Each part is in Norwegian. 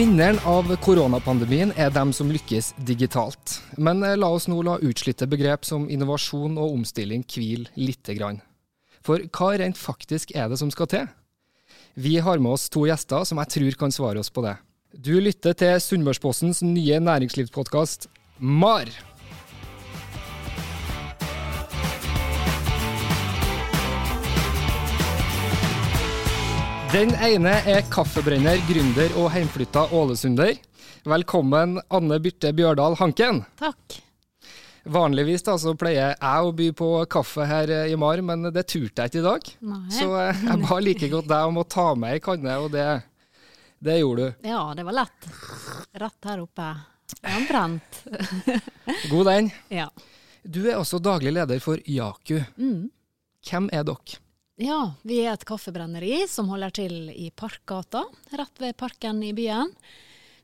Vinneren av koronapandemien er dem som lykkes digitalt. Men eh, la oss nå la utslitte begrep som innovasjon og omstilling hvile grann. For hva rent faktisk er det som skal til? Vi har med oss to gjester som jeg tror kan svare oss på det. Du lytter til Sunnmørspostens nye næringslivspodkast MAR. Den ene er kaffebrenner, gründer og heimflytta ålesunder. Velkommen Anne Birte Bjørdal Hanken. Takk. Vanligvis da, så pleier jeg å by på kaffe her i MAR, men det turte jeg ikke i dag. Nei. Så eh, jeg ba like godt deg om å ta med ei kanne, og det, det gjorde du. Ja, det var lett. Rett her oppe. Den brant. God den. Ja. Du er også daglig leder for Jaku. Mm. Hvem er dere? Ja, vi er et kaffebrenneri som holder til i Parkgata, rett ved parken i byen.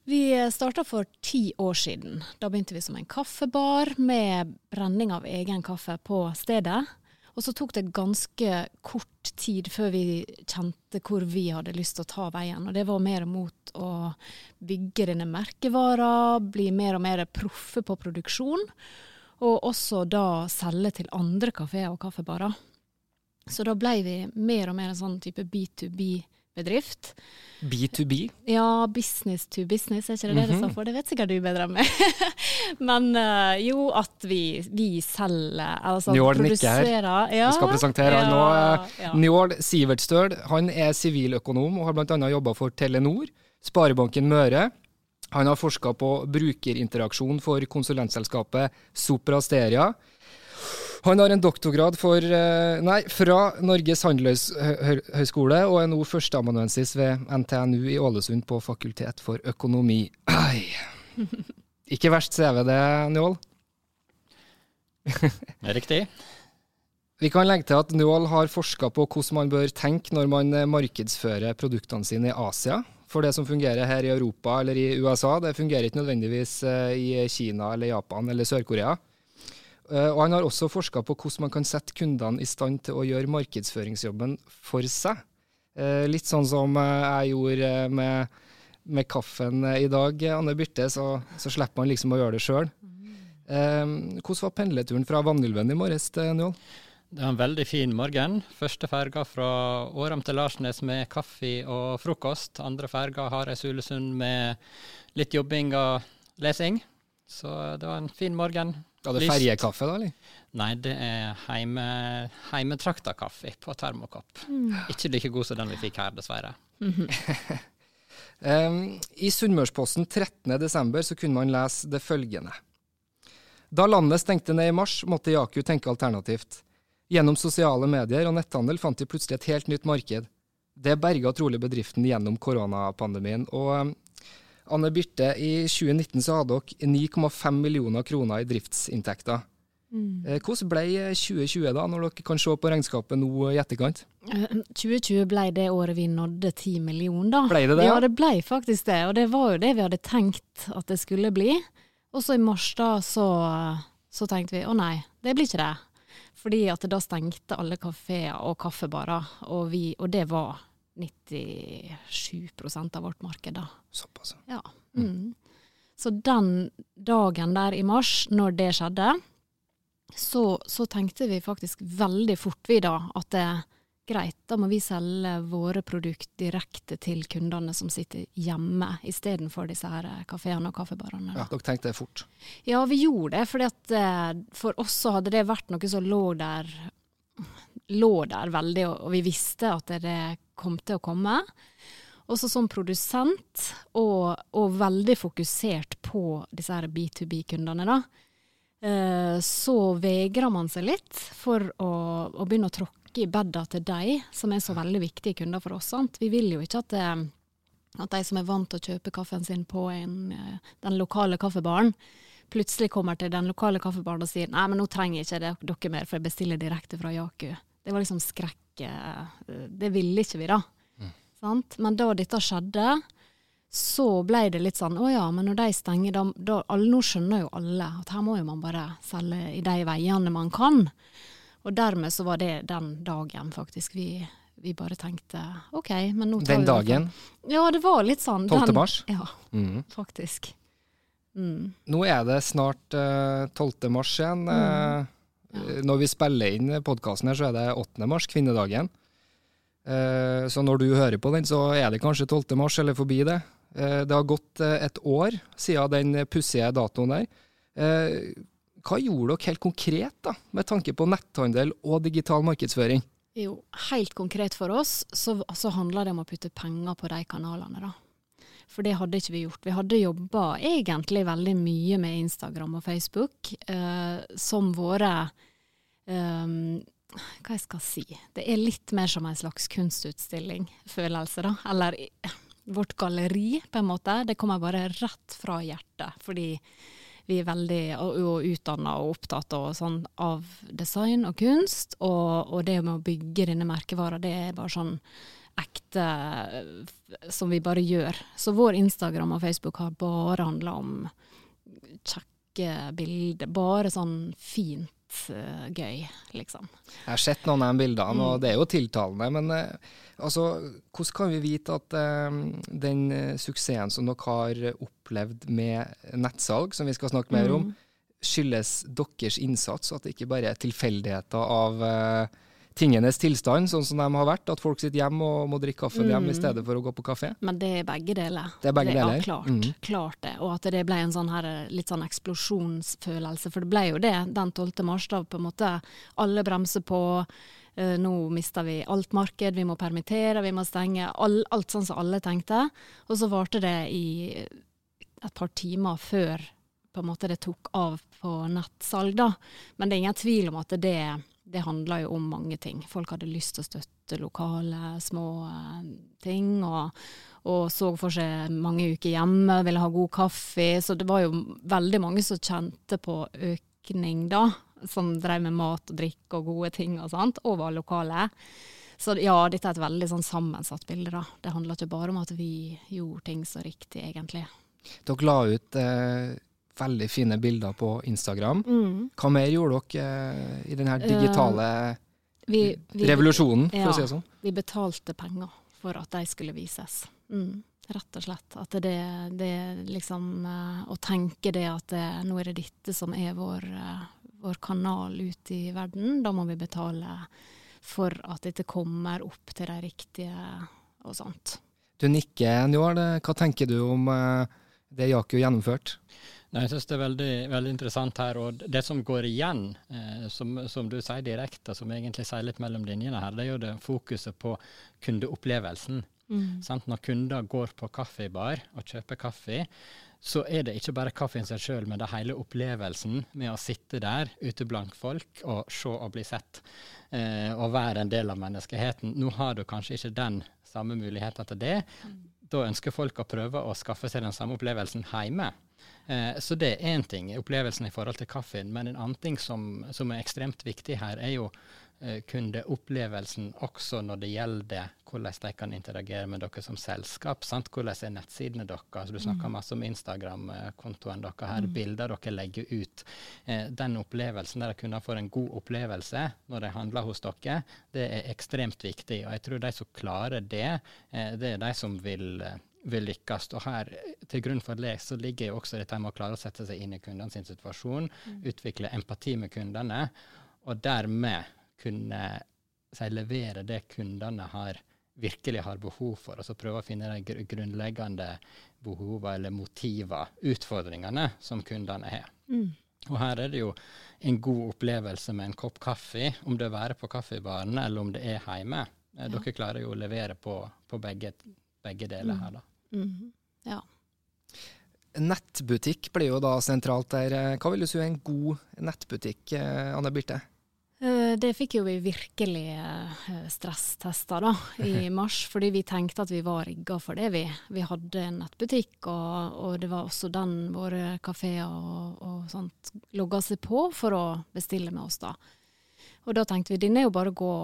Vi starta for ti år siden. Da begynte vi som en kaffebar med brenning av egen kaffe på stedet. Og så tok det ganske kort tid før vi kjente hvor vi hadde lyst til å ta veien. Og det var mer mot å bygge denne merkevara, bli mer og mer proffe på produksjon. Og også da selge til andre kafeer og kaffebarer. Så da ble vi mer og mer en sånn type B2B-bedrift. B2B. Ja, business to business, er ikke det det det står for? Det vet sikkert du bedre enn meg. Men eh, jo, at vi, vi selger, altså Njål produserer ja, Vi skal presentere han nå. eh, ja. Njål Sivertstøl han er siviløkonom og har bl.a. jobba for Telenor, Sparebanken Møre. Han har forska på brukerinteraksjon for konsulentselskapet Soprasteria. Han har en doktorgrad for, eh, nei, fra Norges handelshøyskole og er nå førsteamanuensis ved NTNU i Ålesund på Fakultet for økonomi. Ai. Ikke verst CV det, Njål. Riktig. Vi kan legge til at Njål har forska på hvordan man bør tenke når man eh, markedsfører produktene sine i Asia. For det som fungerer her i Europa eller i USA, det fungerer ikke nødvendigvis eh, i Kina eller Japan eller Sør-Korea. Eh, Og han har også forska på hvordan man kan sette kundene i stand til å gjøre markedsføringsjobben for seg. Eh, Litt sånn som eh, jeg gjorde med, med kaffen i dag, Anne Birte, så, så slipper man liksom å gjøre det sjøl. Hvordan var pendleturen fra Vanylven i morges til Njål? Det var en veldig fin morgen. Første ferga fra Åram til Larsnes med kaffe og frokost. Andre ferga har jeg Sulesund med litt jobbing og lesing. Så det var en fin morgen. Var det ferjekaffe, da? eller? Nei, det er heime, heimetrakta kaffe på termokopp. Ikke like god som den vi fikk her, dessverre. Um, I Sunnmørsposten 13.12. så kunne man lese det følgende. Da landet stengte ned i mars, måtte Jaku tenke alternativt. Gjennom sosiale medier og netthandel fant de plutselig et helt nytt marked. Det berga trolig bedriften gjennom koronapandemien. Og um, Anne Birte, i 2019 så hadde dere 9,5 millioner kroner i driftsinntekter. Mm. Hvordan ble 2020 da, når dere kan se på regnskapet nå i etterkant? Eh, 2020 ble det året vi nådde 10 millioner, da. Ble det det, Ja, ja? det ble faktisk det. Og det var jo det vi hadde tenkt at det skulle bli. Og så i mars da, så, så tenkte vi å nei, det blir ikke det. Fordi at da stengte alle kafeer og kaffebarer, og, vi, og det var 97% av vårt marked da. Såpass. Ja. Mm. Så den dagen der i mars, når det skjedde, så, så tenkte vi faktisk veldig fort vi da at det er greit, da må vi selge våre produkt direkte til kundene som sitter hjemme, istedenfor disse her kafeene og kaffebarene. Ja, dere tenkte det fort? Ja, vi gjorde det. fordi at eh, for oss så hadde det vært noe som lå der, lå der veldig, og vi visste at det kom til å komme. Også som produsent, og, og veldig fokusert på disse her B2B-kundene, da. Eh, så vegrer man seg litt for å, å begynne å tråkke i bedda til de, som er så veldig viktige kunder for oss. Sant? Vi vil jo ikke at, det, at, de som er vant til å kjøpe kaffen sin på en, eh, den lokale kaffebaren, plutselig kommer til den lokale kaffebaren og sier nei, men nå trenger jeg ikke dere mer, for jeg bestiller direkte fra Jaku. Det var liksom skrekk. Eh, det ville ikke vi, da. Mm. Men da dette skjedde, så ble det litt sånn å ja, men når de stenger, da, da alle, Nå skjønner jo alle at her må jo man bare selge i de veiene man kan. Og dermed så var det den dagen faktisk vi, vi bare tenkte OK, men nå tar den vi Den dagen? Ja, det var litt sånn. 12. mars? Ja, mm. faktisk. Mm. Nå er det snart uh, eh, 12. mars igjen. Uh. Når vi spiller inn podkasten her, så er det 8. mars, kvinnedagen. Uh, så når du hører på den, så er det kanskje 12. mars eller forbi det. det har gått et år siden den pussige datoen der. Hva gjorde dere helt konkret, da, med tanke på netthandel og digital markedsføring? Jo, helt konkret for oss så, så handler det om å putte penger på de kanalene, da. For det hadde ikke vi gjort. Vi hadde jobba egentlig veldig mye med Instagram og Facebook eh, som våre eh, Hva jeg skal si Det er litt mer som en slags kunstutstilling, følelse, da. Eller vårt galleri, på en måte. Det kommer bare rett fra hjertet. Fordi vi er veldig utdanna og opptatt og sånn, av design og kunst. Og, og, det med å bygge denne merkevara, det er bare sånn ekte som vi bare gjør. Så vår Instagram og Facebook har bare handla om kjekke bilder. Bare sånn fint uh, gøy, liksom. Jeg har sett noen av de bildene, og mm. det er jo tiltalende. Men uh, altså, hvordan kan vi vite at uh, den suksessen som dere har opplevd med nettsalg, som vi skal snakke mer om, mm. skyldes deres innsats, og at det ikke bare er tilfeldigheter av tingenes tilstand, sånn som de har vært. At folk sitter hjemme og må drikke kaffen mm. hjemme i stedet for å gå på kafé. Men det er begge deler. Det er begge det, deler? Ja, klart, mm. klart det. Og at det ble en sånn her, litt sånn eksplosjonsfølelse. For det ble jo det den 12. mars, da på en måte alle bremser på. Uh, nå mister vi alt marked, vi må permittere, vi må stenge. All, alt sånn som alle tenkte. Og så varte det i et par timer før på en måte det tok av på nettsalg, da. Men det er ingen tvil om at det det handla jo om mange ting. Folk hadde lyst til å støtte lokale små uh, ting, og, og, så for seg mange uker hjemme, ville ha god kaffe. Så det var jo veldig mange som kjente på økning da, som drev med mat og drikke og gode ting og sånt, og var lokale. Så ja, dette er et veldig sånn sammensatt bilde, da. Det handla ikke bare om at vi gjorde ting så riktig, egentlig. Dere la ut eh, veldig fine bilder på Instagram. Mm. Hva mer gjorde dere uh, i denne digitale uh, vi, vi, revolusjonen, for ja, å si det sånn? Vi betalte penger for at de skulle vises. Mm, rett og slett. At det, det liksom uh, Å tenke det at det, nå er det dette som er vår, vår kanal ut i verden, da må vi betale for at dette kommer opp til de riktige og sånt. Du nikker, Njål. Hva tenker du om det Jaku gjennomførte? Jeg synes det er veldig, veldig, interessant her. og Det som går igjen, eh, som, som, du sier direkte, som egentlig sier litt mellom linjene her, det er jo det fokuset på kundeopplevelsen. Mm. Når kunder går på kaffebar og kjøper kaffe, så er det ikke bare kaffen seg sjøl, men det er hele opplevelsen med å sitte der ute blant folk og se og bli sett, eh, og være en del av menneskeheten. Nå har du kanskje ikke den samme muligheten til det. Mm. Da ønsker folk å prøve å skaffe seg den samme opplevelsen hjemme. Eh, så det er én ting, opplevelsen i forhold til kaffen. Men en annen ting som, som er ekstremt viktig her, er jo kundeopplevelsen også når det gjelder hvordan de kan interagere med dere som selskap. Sant? Hvordan er nettsidene deres? Du snakker mm. masse om Instagram-kontoen deres her, mm. bilder dere legger ut. Eh, den opplevelsen der kunder får en god opplevelse når de handler hos dere, det er ekstremt viktig. Og jeg tror de som klarer det, eh, det er de som vil eh, vil lykkes. Og her, til grunn for det, så ligger jo også dette med å klare å sette seg inn i kundene sin situasjon, mm. utvikle empati med kundene, og dermed kunne si, levere det kundene har, virkelig har behov for. og så prøve å finne de grunnleggende behovene eller motivene, utfordringene, som kundene har. Mm. Og her er det jo en god opplevelse med en kopp kaffe, om det er på kaffebaren eller om det er hjemme. Ja. Dere klarer jo å levere på, på begge, begge, deler her, da. Mm. Ja. Nettbutikk blir jo da sentralt der. Hva vil du si er en god nettbutikk, eh, Anne Birte? Eh, det fikk jo vi virkelig stresstester stresstesta da, i mars, fordi vi tenkte at vi var rigga for det. Vi, vi hadde en nettbutikk, og, og, det var også den våre kafeer og, og sånt logga seg på for å bestille med oss. da. Og da tenkte vi denne er jo bare å gå,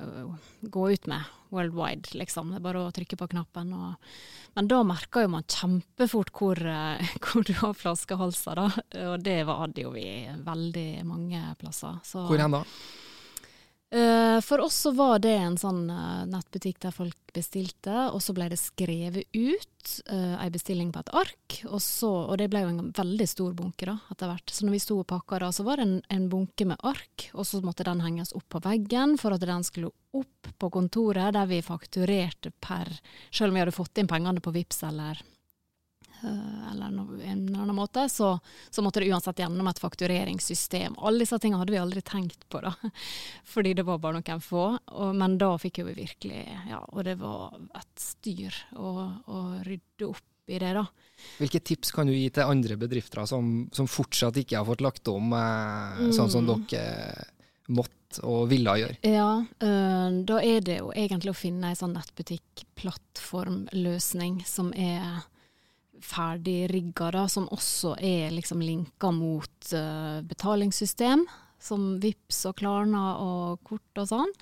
uh, gå ut med worldwide, liksom. Det er bare å trykke på knappen. Og, men da merka jo man kjempefort hvor, hvor du har flaskehalser, da. Og det hadde jo vi veldig mange plasser. Så, hvor hen da? Uh, for oss så var det en sånn uh, nettbutikk der folk bestilte, og så ble det skrevet ut uh, ei bestilling på et ark, og, så, og, det ble jo en veldig stor bunke da, etter hvert. Så når vi sto og pakka da, så var det en, en, bunke med ark, og så måtte den henges opp på veggen for at den skulle opp på kontoret, der vi fakturerte per Selv om vi hadde fått inn pengene på VIPS eller Eh, eller en annen måte, så, så, måtte det uansett gjennom et faktureringssystem. Alle disse tingene hadde vi aldri tenkt på, da. Fordi det var bare noen få. Og, men da fikk vi virkelig Ja, og det var et styr å, å rydde opp i det, da. Hvilke tips kan du gi til andre bedrifter som, som fortsatt ikke har fått lagt om eh, sånn som mm. dere måtte og ville gjøre? Ja, øh, da er det jo egentlig å finne ei sånn nettbutikk-plattformløsning som er ferdig rigga, da, som også er liksom linka mot uh, betalingssystem, som VIPS og Klarna og kort og sånn.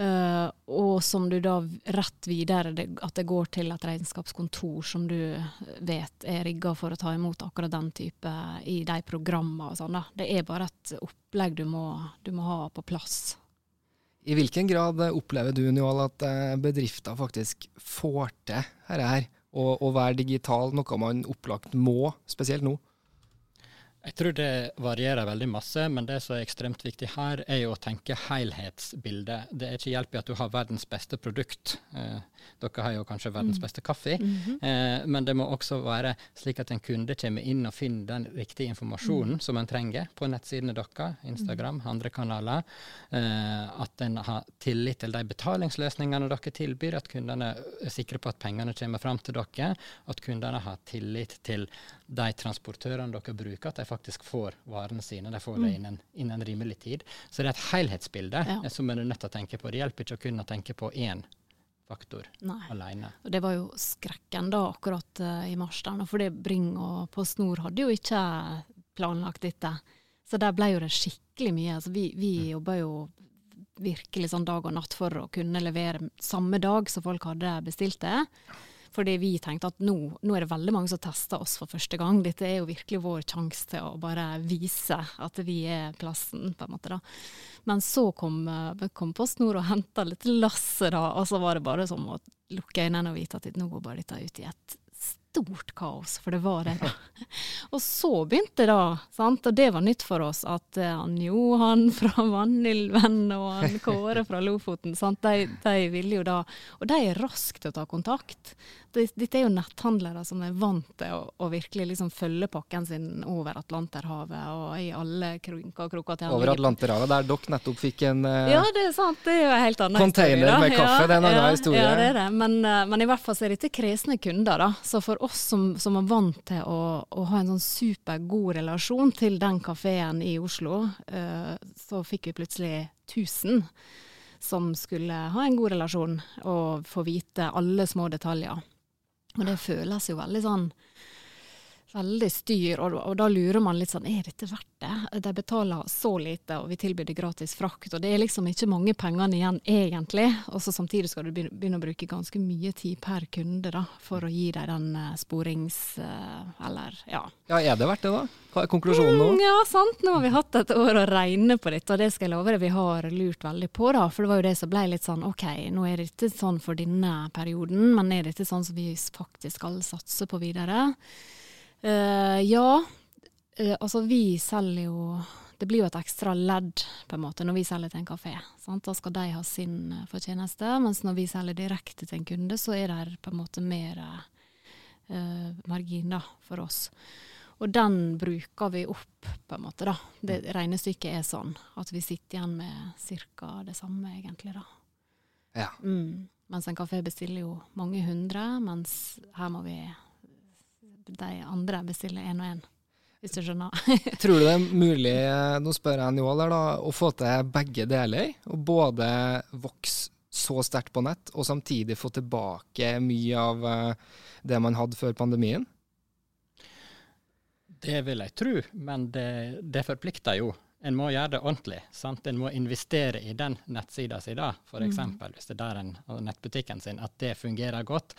Uh, og som du da rett videre, det, at det går til et regnskapskontor som du vet er rigga for å ta imot akkurat den type i de programmene og sånn. Det er bare et opplegg du må, du må, ha på plass. I hvilken grad opplever du Njål, at eh, bedrifter faktisk får til dette her? Og, og være digital noe man opplagt må, spesielt nå? Jeg tror det varierer veldig masse, men det som er ekstremt viktig her, er jo å tenke helhetsbildet. Det er ikke hjelp i at du har verdens beste produkt. Eh, dere har jo kanskje verdens mm. beste kaffe, mm -hmm. eh, men det må også være slik at en kunde kommer inn og finner den riktige informasjonen mm. som en trenger på nettsidene deres, Instagram, mm. andre kanaler. Eh, at en har tillit til de betalingsløsningene dere tilbyr, at kundene er sikre på at pengene kommer fram til dere, at kundene har tillit til de transportørene dere bruker, at de faktisk får varene sine. De får det mm. innen, innen rimelig tid. Så det er et helhetsbilde ja. som en er nødt til å tenke på. Det hjelper ikke å kunne tenke på én faktor Nei. alene. Og det var jo skrekken da akkurat uh, i mars, for det Bring og PostNord hadde jo ikke planlagt dette. Så der ble jo det skikkelig mye. Altså, vi vi mm. jobba jo virkelig sånn dag og natt for å kunne levere samme dag som folk hadde bestilt det. Fordi vi tenkte at nå, nå, er det veldig mange som tester oss for første gang. Dette er jo virkelig vår sjanse til å bare vise at vi er plassen, på en måte. da. Men så kom, eh, kom PostNord og henta litt lasset, da, og så var det bare som å lukke øynene og vite at nå går bare dette ut i et stort kaos, for det var det. og så begynte det, sant? og det var nytt for oss, at uh, han Johan fra Vanylven og han Kåre fra Lofoten, sant? De, de ville jo da Og de er raske til å ta kontakt. Dette er jo netthandlere som er vant til å, å virkelig liksom følge pakken sin over Atlanterhavet og i alle krunker og kroker Over Atlanterhavet, der dere nettopp fikk en uh, Ja, det er sant. Det er jo en helt annen container historie, med kaffe. Ja, det er en annen ja, historie. Ja, det er det. Men, uh, men, i hvert fall så er dette kresne kunder, da. Så for oss som, som er vant til å, å ha en sånn supergod relasjon til den kafeen i Oslo, uh, så fikk vi plutselig 1000 som skulle ha en god relasjon og få vite alle små detaljer. Og det føles jo veldig sånn veldig styr, og, og, da lurer man litt sånn er dette verdt det? De betaler så lite, og vi tilbyr det gratis frakt. Og det er liksom ikke mange pengene igjen egentlig. Og så samtidig skal du begynne å bruke ganske mye tid per kunde da, for å gi deg den uh, sporings... Uh, eller ja. Ja, er det verdt det, da? Hva er konklusjonen nå? Mm, ja, sant. Nå har vi hatt et år å regne på dette, og det skal jeg love deg vi har lurt veldig på, da. For det var jo det som ble litt sånn OK, nå er dette sånn for denne perioden, men er dette sånn som vi faktisk skal satse på videre? Uh, ja, uh, altså vi selger jo Det blir jo et ekstra ledd på en måte når vi selger til en kafé. Sant? Da skal de ha sin uh, fortjeneste, mens når vi selger direkte til en kunde, så er det på en måte mer margin da, for oss. Og den bruker vi opp, på en måte. da. Det Regnestykket er sånn at vi sitter igjen med ca. det samme, egentlig. da. Ja. Mm. Mens en kafé bestiller jo mange hundre, mens her må vi de andre bestiller én og én. Hvis du skjønner. Tror du det er mulig, nå spør jeg Njål her, da, å få til begge deler? Og både vokse så sterkt på nett, og samtidig få tilbake mye av eh, det man hadde før pandemien? Det vil jeg tro, men det, det forplikter jo en må gjøre det ordentlig. sant? En må investere i den nettsida si, da, f.eks. Mm. hvis det er der en, nettbutikken sin, at det fungerer godt.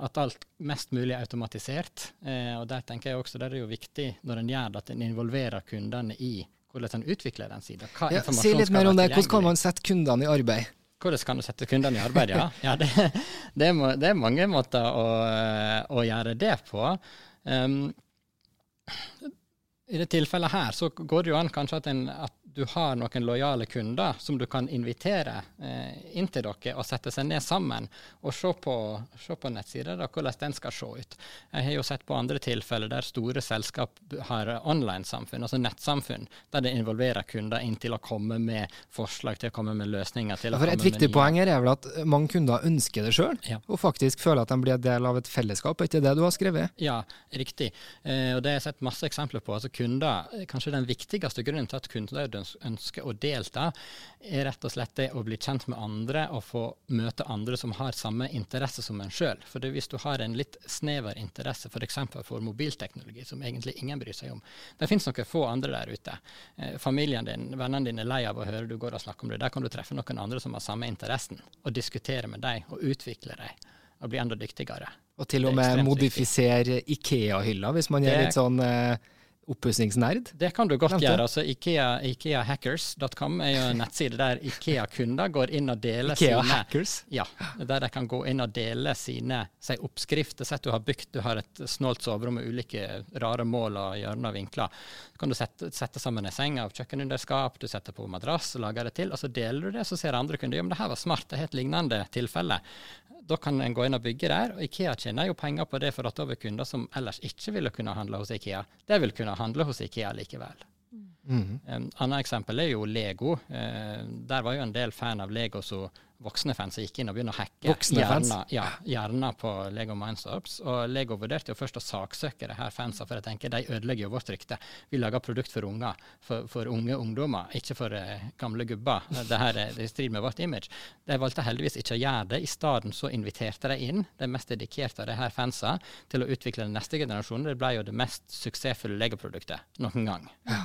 At alt mest mulig er automatisert. Eh, og der tenker jeg også det er jo viktig når en gjør det, at en involverer kundene i hvordan en utvikler den sida. Ja, si litt mer om det. Hvordan kan man sette kundene i arbeid? Hvordan kan du sette kundene i arbeid, ja. ja det, det, er, det, er, mange måter å, å gjøre det på. Um, i det tilfellet her så går det jo an kanskje at, en, at du har noen lojale kunder som du kan invitere eh, inn til dere og sette seg ned sammen og se på, se på nettsider da, hvordan den skal se ut. Jeg har jo sett på andre tilfeller der store selskap har online-samfunn, altså nettsamfunn, der det involverer kunder inn til å komme med forslag, til å komme med løsninger. til å komme Et viktig poeng her er vel at mange kunder ønsker det sjøl, ja. og faktisk føler at de blir en del av et fellesskap. Er ikke det du har skrevet? Ja, riktig. Eh, og det har jeg sett masse eksempler på. altså kunder, Kanskje den viktigste grunnen til at kunder ønsker å delta, er rett og slett det å bli kjent med andre og få møte andre som har samme interesse som en sjøl. For det, hvis du har en litt snever interesse f.eks. For, for mobilteknologi, som egentlig ingen bryr seg om Det finnes noen få andre der ute. Eh, familien din, vennene dine er lei av å høre du går og snakker om det. Der kan du treffe noen andre som har samme interessen, og diskutere med dem og utvikle dem og bli enda dyktigere. Og til og med modifisere Ikea-hylla, hvis man gjør litt sånn eh, oppussingsnerd? Det kan du godt Nevnte. gjøre. altså Ikea, IkeaHackers.com er jo en nettside der Ikea-kunder går inn og deler Ikea sine Hackers? Ja, der de kan gå inn og dele sine si, oppskrifter. Sett du har bygd, du har et snålt soverom med ulike rare mål og hjørner og vinkler. Så kan du sette, sette sammen en seng av kjøkkenunderskap, du setter på madrass og lager det til, og så deler du det. Så ser andre kunder ja, men det her var smart, det er et lignende tilfelle da kan en gå inn og bygge der. og Ikea tjener jo penger på det for at over kunder som ellers ikke ville kunne handle hos Ikea, det vil kunne handle hos Ikea likevel. Mm. Um, annet eksempel er jo Lego. Uh, der var jo en del fan av Lego som voksne fans som gikk inn og begynte å hacke hjerner, ja, hjerner på Lego Mindstorps. Og Lego vurderte jo først å saksøke de her fansa, for jeg tenker de ødelegger jo vårt rykte. Vi lager produkt for unger, for, for unge ungdommer, ikke for uh, gamle gubber. Det her er i strid med vårt image. De valgte heldigvis ikke å gjøre det. I stedet så inviterte de inn de mest dedikerte av de her fansa til å utvikle den neste generasjonen. Det ble jo det mest suksessfulle Lego-produktet noen gang. Ja.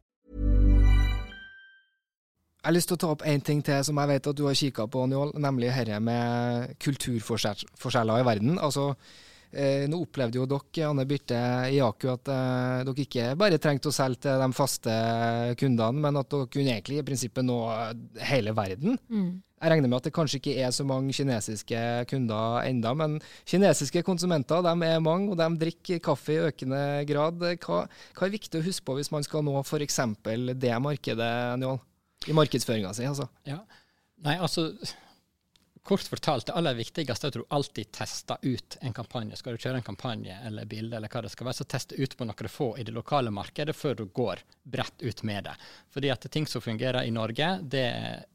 Jeg har lyst til å ta opp én ting til som jeg vet at du har kikka på, Njål, nemlig dette med kulturforskjeller i verden. Altså, eh, nå opplevde jo dere, Anne Birte i Aku, at eh, dere ikke bare trengte å selge til de faste kundene, men at dere kunne egentlig i prinsippet nå hele verden. Mm. Jeg regner med at det kanskje ikke er så mange kinesiske kunder enda, men kinesiske konsumenter de er mange, og de drikker kaffe i økende grad. Hva, hva er viktig å huske på hvis man skal nå f.eks. det markedet, Njål? I markedsføringa si, altså. Ja. Nei, altså Kort fortalt, det aller viktigste er at du alltid tester ut en kampanje. Skal du kjøre en kampanje eller bilde, eller hva det skal være, så teste ut på noen få i det lokale markedet før du går bredt ut med det. Fordi at ting som fungerer i Norge, det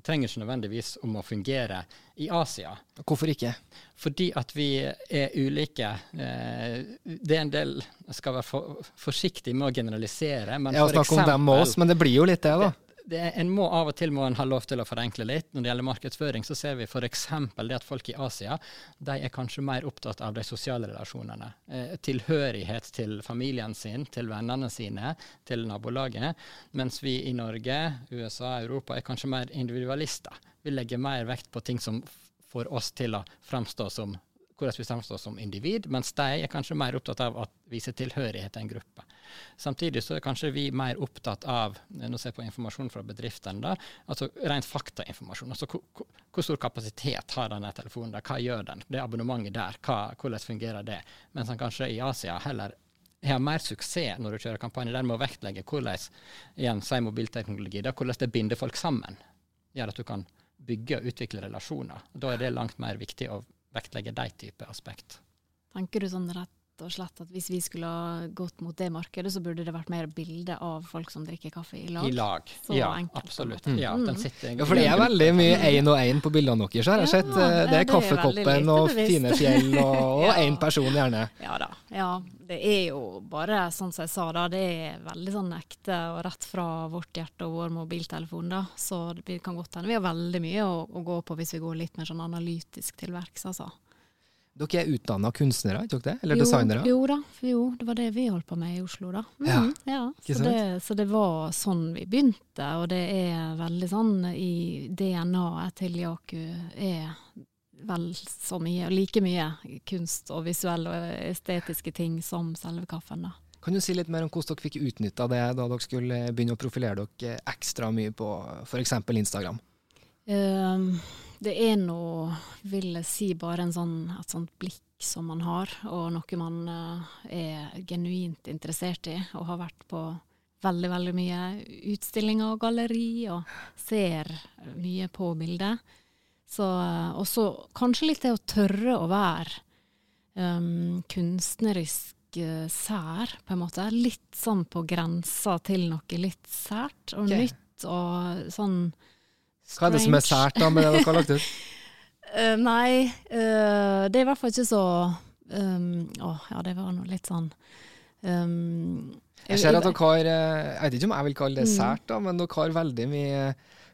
trenger ikke nødvendigvis om å fungere i Asia. Hvorfor ikke? Fordi at vi er ulike. Eh, det er en del Jeg skal være for, forsiktig med å generalisere. Men ja, snakke om dem med oss, men det blir jo litt det, da det, en må av og til må en ha lov til å forenkle litt. Når det gjelder markedsføring, så ser vi f.eks. det at folk i Asia de er kanskje mer opptatt av de sosiale relasjonene. Eh, tilhørighet til familien sin, til vennene sine, til nabolaget. Mens vi i Norge, USA, Europa er kanskje mer individualister. Vi legger mer vekt på ting som får oss til å framstå som hvordan vi samstår som individ, mens de er kanskje mer opptatt av å vise tilhørighet til en gruppe. Samtidig så er kanskje vi mer opptatt av nå ser jeg på informasjon fra bedriftene, da, altså rent faktainformasjon. altså hvor, stor kapasitet har denne telefonen, der, hva gjør den, det abonnementet der, hva, hvordan fungerer det? Mens han kanskje i Asia heller har mer suksess når du kjører kampanje der med å vektlegge hvordan igjen, si mobilteknologi, da, hvordan det binder folk sammen. Gjør at du kan bygge og utvikle relasjoner. Da er det langt mer viktig å vektlegge de type aspekt. Tenker du sånn rett og slett at hvis vi skulle ha gått mot det markedet, så burde det vært mer bilde av folk som drikker kaffe i lag? I lag, så ja enkelt, absolutt. Mm. Ja, ja, for det er veldig mye én og én på bildene deres. her. jeg sett. Ja, det er det er kaffekoppen og fine fjell og Ja. én person gjerne. Ja da. Ja, det er jo bare sånn som jeg sa, da. Det er veldig sånn ekte og rett fra vårt hjerte og vår mobiltelefon, da. Så det kan godt hende vi har veldig mye å, å gå på hvis vi går litt mer sånn analytisk til verks, altså. Dere er utdanna kunstnere, ikke dere det? Eller jo, designere? Jo da, jo, det var det vi holdt på med i Oslo, da. Ja, Mhm, ja. Så, det, så det var sånn vi begynte, og det er veldig sånn i DNA-et til Jaku er vel så mye, og like mye kunst og visuelle og estetiske ting som selve kaffen, da. Kan du si litt mer om hvordan dere fikk utnytta det da dere skulle begynne å profilere dere ekstra mye på f.eks. Instagram? Ehm, det er nå, vil jeg si, bare en sånn, et sånt blikk som man har, og noe man eh, er genuint interessert i, og har vært på veldig, veldig mye utstillinger og galleri, og ser mye på bildet. Så, eh, og så kanskje litt det å tørre å være um, kunstnerisk eh, sær, på en måte. Litt sånn på grensa til noe litt sært og okay. nytt, og sånn Hva er det som er sært da med det dere har lagt ut? uh, nei, uh, det er i hvert fall ikke så um, Å ja, det var noe litt sånn um, Jeg ser at dere har eh, Jeg vet ikke om jeg vil kalle det Mm. sært, da, men dere har veldig mye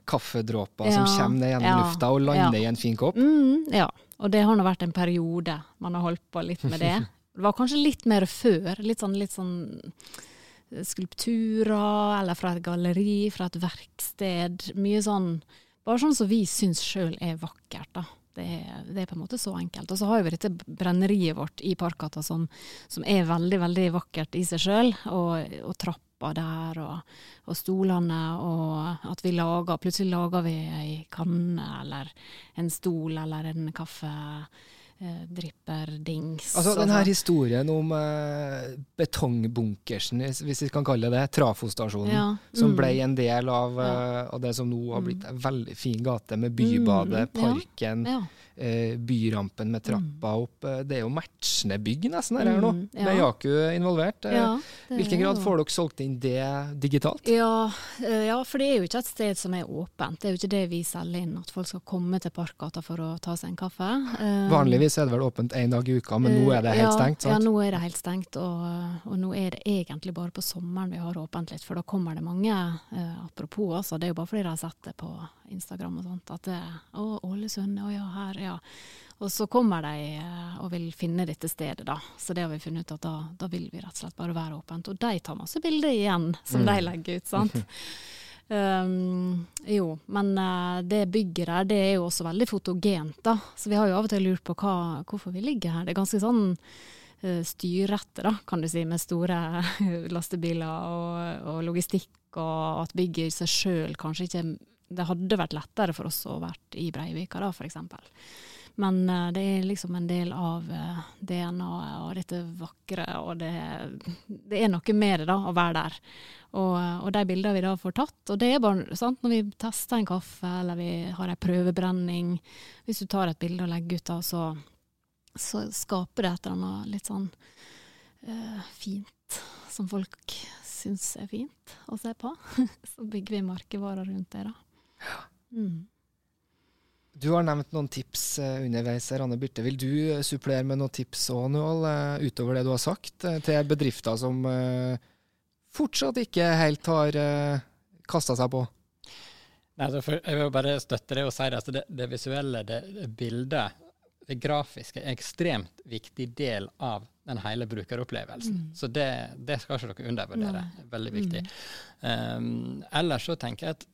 kaffedråper Ja, som kommer ned gjennom ja, lufta og lander ja. i en fin kopp. Mm, ja, og det har nå vært en periode man har holdt på litt med det. Det var kanskje litt mer før. Litt sånn, litt sånn skulpturer, eller fra et galleri, fra et verksted. Mye sånn Bare sånn som vi syns sjøl er vakkert, da. Det er, det er på en måte så enkelt. Og så har vi dette brenneriet vårt i Parkgata som, som er veldig, veldig vakkert i seg sjøl. Og, og trappa der, og, og stolene, og at vi lager Plutselig lager vi ei kanne eller en stol eller en kaffe eh, dripperdings. Altså, denne historien om eh, betongbunkersen, hvis vi kan kalle det trafostasjonen, Ja, som mm. ble en del av, eh, av det som nå har blitt en veldig fin gate, med Bybadet, Mm, ja, parken, ja. Eh, byrampen med trappa opp. eh, Det er jo matchende bygg nesten her, her nå, Mm, ja. med Jaku involvert. Eh, Ja, I hvilken grad får dere solgt inn det digitalt? Ja, ja, for det er jo ikke et sted som er åpent. Det er jo ikke det vi selger inn, at folk skal komme til Parkgata for å ta seg en kaffe. Vanligvis er det vel åpent én dag i uka, men nå er det helt stengt, Ja, nå er det helt stengt, og, og nå er det egentlig bare på sommeren vi har åpent litt, for da kommer det mange Apropos, altså, det er jo bare fordi de har sett det på Instagram og sånt, at å, Ålesund, å ja, her, ja. Og så kommer de eh, og vil finne dette stedet, da. Så det har vi funnet ut at da, da vil vi rett og slett bare være åpent. Og de tar masse bilder igjen, som Mm. de legger ut, sant. Um, jo, men uh, det bygget der, det er jo også veldig fotogent, da. Så vi har jo av og til lurt på hva, hvorfor vi ligger her. Det er ganske sånn uh, styrrette, da, kan du si, med store lastebiler og, og logistikk, og at bygget i seg sjøl kanskje ikke Det hadde vært lettere for oss å vært i Breivika, da, eksempel. Men uh, det er liksom en del av uh, DNA-et og dette vakre, og det, det er noe med det, da, å være der. Og, og de bildene vi da får tatt, og det er bare sant, når vi tester en kaffe, eller vi har en prøvebrenning Hvis du tar et bilde og legger ut da, så, så skaper det et eller annet litt sånn uh, fint, som folk syns er fint å se på. så bygger vi merkevarer rundt det, da. Mm. Du har nevnt noen tips eh, underveis her, Anne Birte. Vil du eh, supplere med noen tips òg, eh, utover det du har sagt, til bedrifter som fortsatt ikke helt har kasta seg på? Nei, altså for, jeg vil bare støtte det og si det. Altså det, det visuelle, det, det bildet, det grafiske, er en ekstremt viktig del av den hele brukeropplevelsen. Mm. Så det, det skal ikke dere undervurdere. Nei. Veldig viktig. Um, ellers så tenker jeg at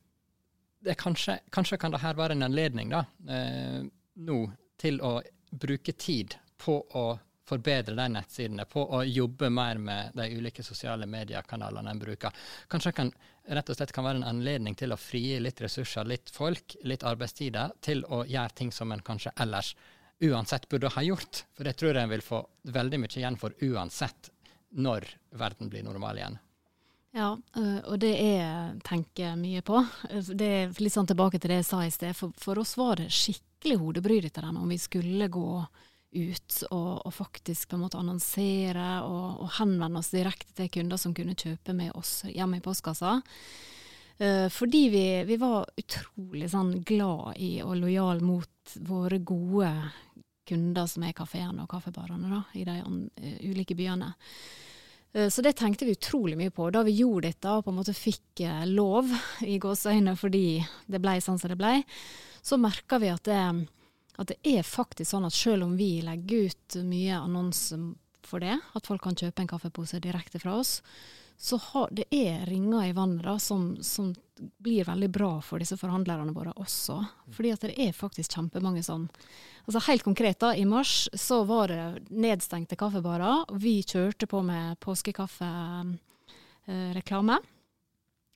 kanskje, kanskje kan det her være en anledning da, eh, nå til å bruke tid på å forbedre de nettsidene, på å jobbe mer med de ulike sosiale mediekanalene en bruker. Kanskje kan, rett og slett kan være en anledning til å frigi litt ressurser, litt folk, litt arbeidstider, til å gjøre ting som en kanskje ellers uansett burde ha gjort. For det tror jeg en vil få veldig mye igjen for uansett når verden blir normal igjen. Ja, øh, og det er tenker mye på. Øh, Det er litt sånn tilbake til det jeg sa i sted. For, for oss var det skikkelig hodebry dette der, om vi skulle gå ut og, og faktisk på en måte annonsere og, og henvende oss direkte til kunder som kunne kjøpe med oss hjemme i postkassa. Eh, fordi vi, vi var utrolig sånn glad i og lojal mot våre gode kunder som er kafeene og kaffebarene i de eh, ulike byene. Eh, Så det tenkte vi utrolig mye på. Da vi gjorde dette og på en måte fikk eh, lov i gåseøyne fordi det ble sånn som det ble, så merka vi at det, at det er faktisk sånn at selv om vi legger ut mye annonser for det, at folk kan kjøpe en kaffepose direkte fra oss, så har, det er ringer i vannet da, som, som blir veldig bra for disse forhandlerne våre også. Fordi at det er faktisk kjempemange sånn. Altså Helt konkret, da, i mars så var det nedstengte kaffebarer. Vi kjørte på med påskekaffereklame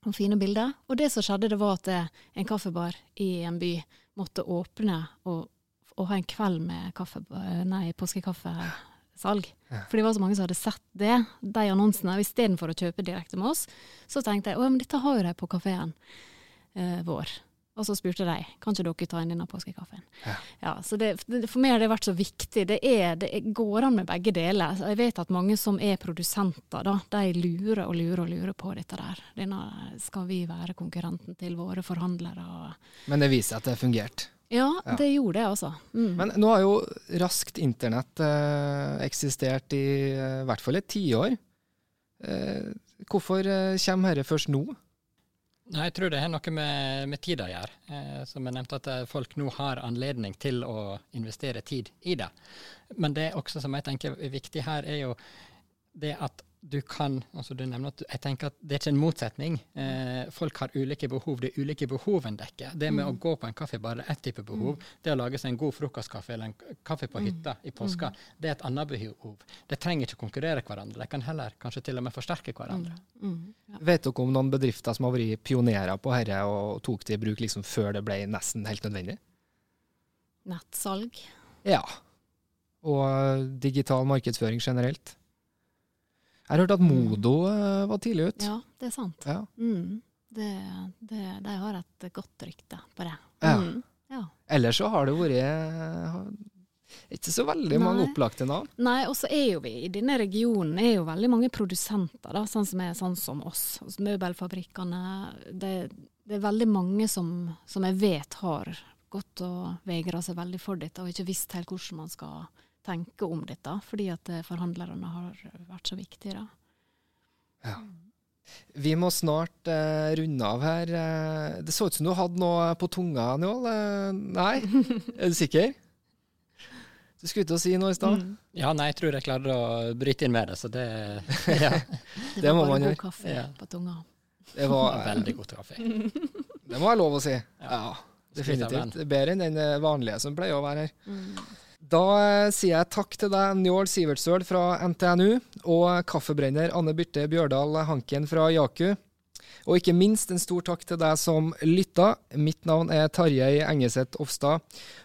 og fine bilder. Og det som skjedde, det var at eh, en kaffebar i en by måtte åpne og, og ha en kveld med kaffe, nei, påskekaffesalg. For det var så mange som hadde sett det, de annonsene. og Istedenfor å kjøpe direkte med oss, så tenkte jeg å, men dette har jo de på kafeen eh, vår. Og så spurte de kan ikke dere ta inn denne påskekaffen. Ja. Ja, så det, det, for meg har det vært så viktig. Det, er, det går an med begge deler. Jeg vet at mange som er produsenter, da, de lurer og lurer og lurer på dette der. Denne, skal vi være konkurrenten til våre forhandlere? Men det viser at det fungerte. Ja, Ja. det gjorde det, altså. Mm. Men nå har jo raskt internett eh, eksistert i eh, hvert fall et tiår. Eh, hvorfor eh, kommer dette først nå? Nei, Jeg tror det har noe med, med tid å gjøre. Eh, som jeg nevnte, at eh, folk nå har anledning til å investere tid i det. Men det også som jeg tenker er viktig her, er jo det at du kan altså du nevner at Jeg tenker at det er ikke en motsetning. Eh, folk har ulike behov. Det er ulike behov en dekker. Det med å gå på en kaffebar er ett type behov. Det å lage seg en god frokostkaffe eller en kaffe på hytta i påska, det er et annet behov. Det trenger ikke konkurrere hverandre. De kan heller kanskje til og med forsterke hverandre. Mm. Ja. Vet dere om noen bedrifter som har vært pionerer på dette og tok det i bruk liksom før det ble nesten helt nødvendig? Nettsalg. Ja. og digital markedsføring generelt. Jeg har hørt at Modo uh, var tidlig ut. Ja, det er sant. Ja. Mm. Det, det, de har et godt rykte på det. Ja. Mm. ja. Ellers så har det vært eh, ikke så veldig mange Nei. opplagte navn. Nei, og så er jo vi i denne regionen er jo veldig mange produsenter, da, sånn som er sånn som oss. Altså, møbelfabrikkene. Det, det er veldig mange som, som jeg vet har gått og vegra seg veldig for dette, og ikke visst helt hvordan man skal tenke om dette, fordi at eh, forhandlerne har vært så viktige. da. Vi må snart eh, runde av her. Eh, det så ut som du hadde noe på tunga, Njål. Nei? Er du sikker? Du skulle ut å si noe i stad? Mm. Ja, nei, jeg tror jeg klarte å bryte inn med det, så det, ja. Det, Det var bare man god kaffe Ja. på tunga. Det var var, veldig god kaffe. det må jeg lov å si. Ja, ja definitivt. Bedre enn den vanlige som pleier å være her. Mm. Da eh, sier jeg takk til deg, Njål Sivertsøl fra NTNU, og kaffebrenner Anne Birte Bjørdal Hanken fra Jaku. Og ikke minst en stor takk til deg som lytta. Mitt navn er Tarjei Engeseth Ofstad.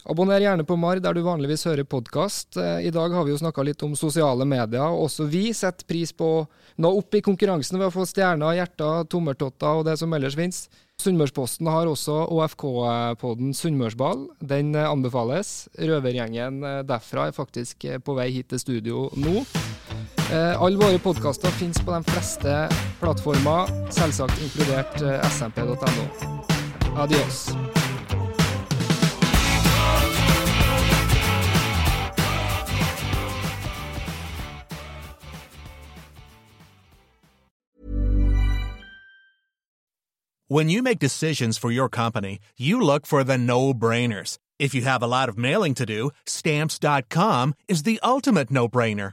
Abonner gjerne på MAR der du vanligvis hører podkast. I dag har vi jo snakka litt om sosiale medier, og også vi setter pris på å nå opp i konkurransen ved å få stjerner, hjerter, tommeltotter og det som ellers finnes. Sunnmørsposten har også OFK-podden Sunnmørsball. Den eh, anbefales. Røvergjengen eh, derfra er faktisk eh, på vei hit til studio nå. Eh, alle våre podkaster finnes på de fleste plattformer, selvsagt inkludert eh, smp.no. Adios. When you make decisions for your company, you look for the no-brainers. If you have a lot of mailing to do, stamps.com is the ultimate no-brainer.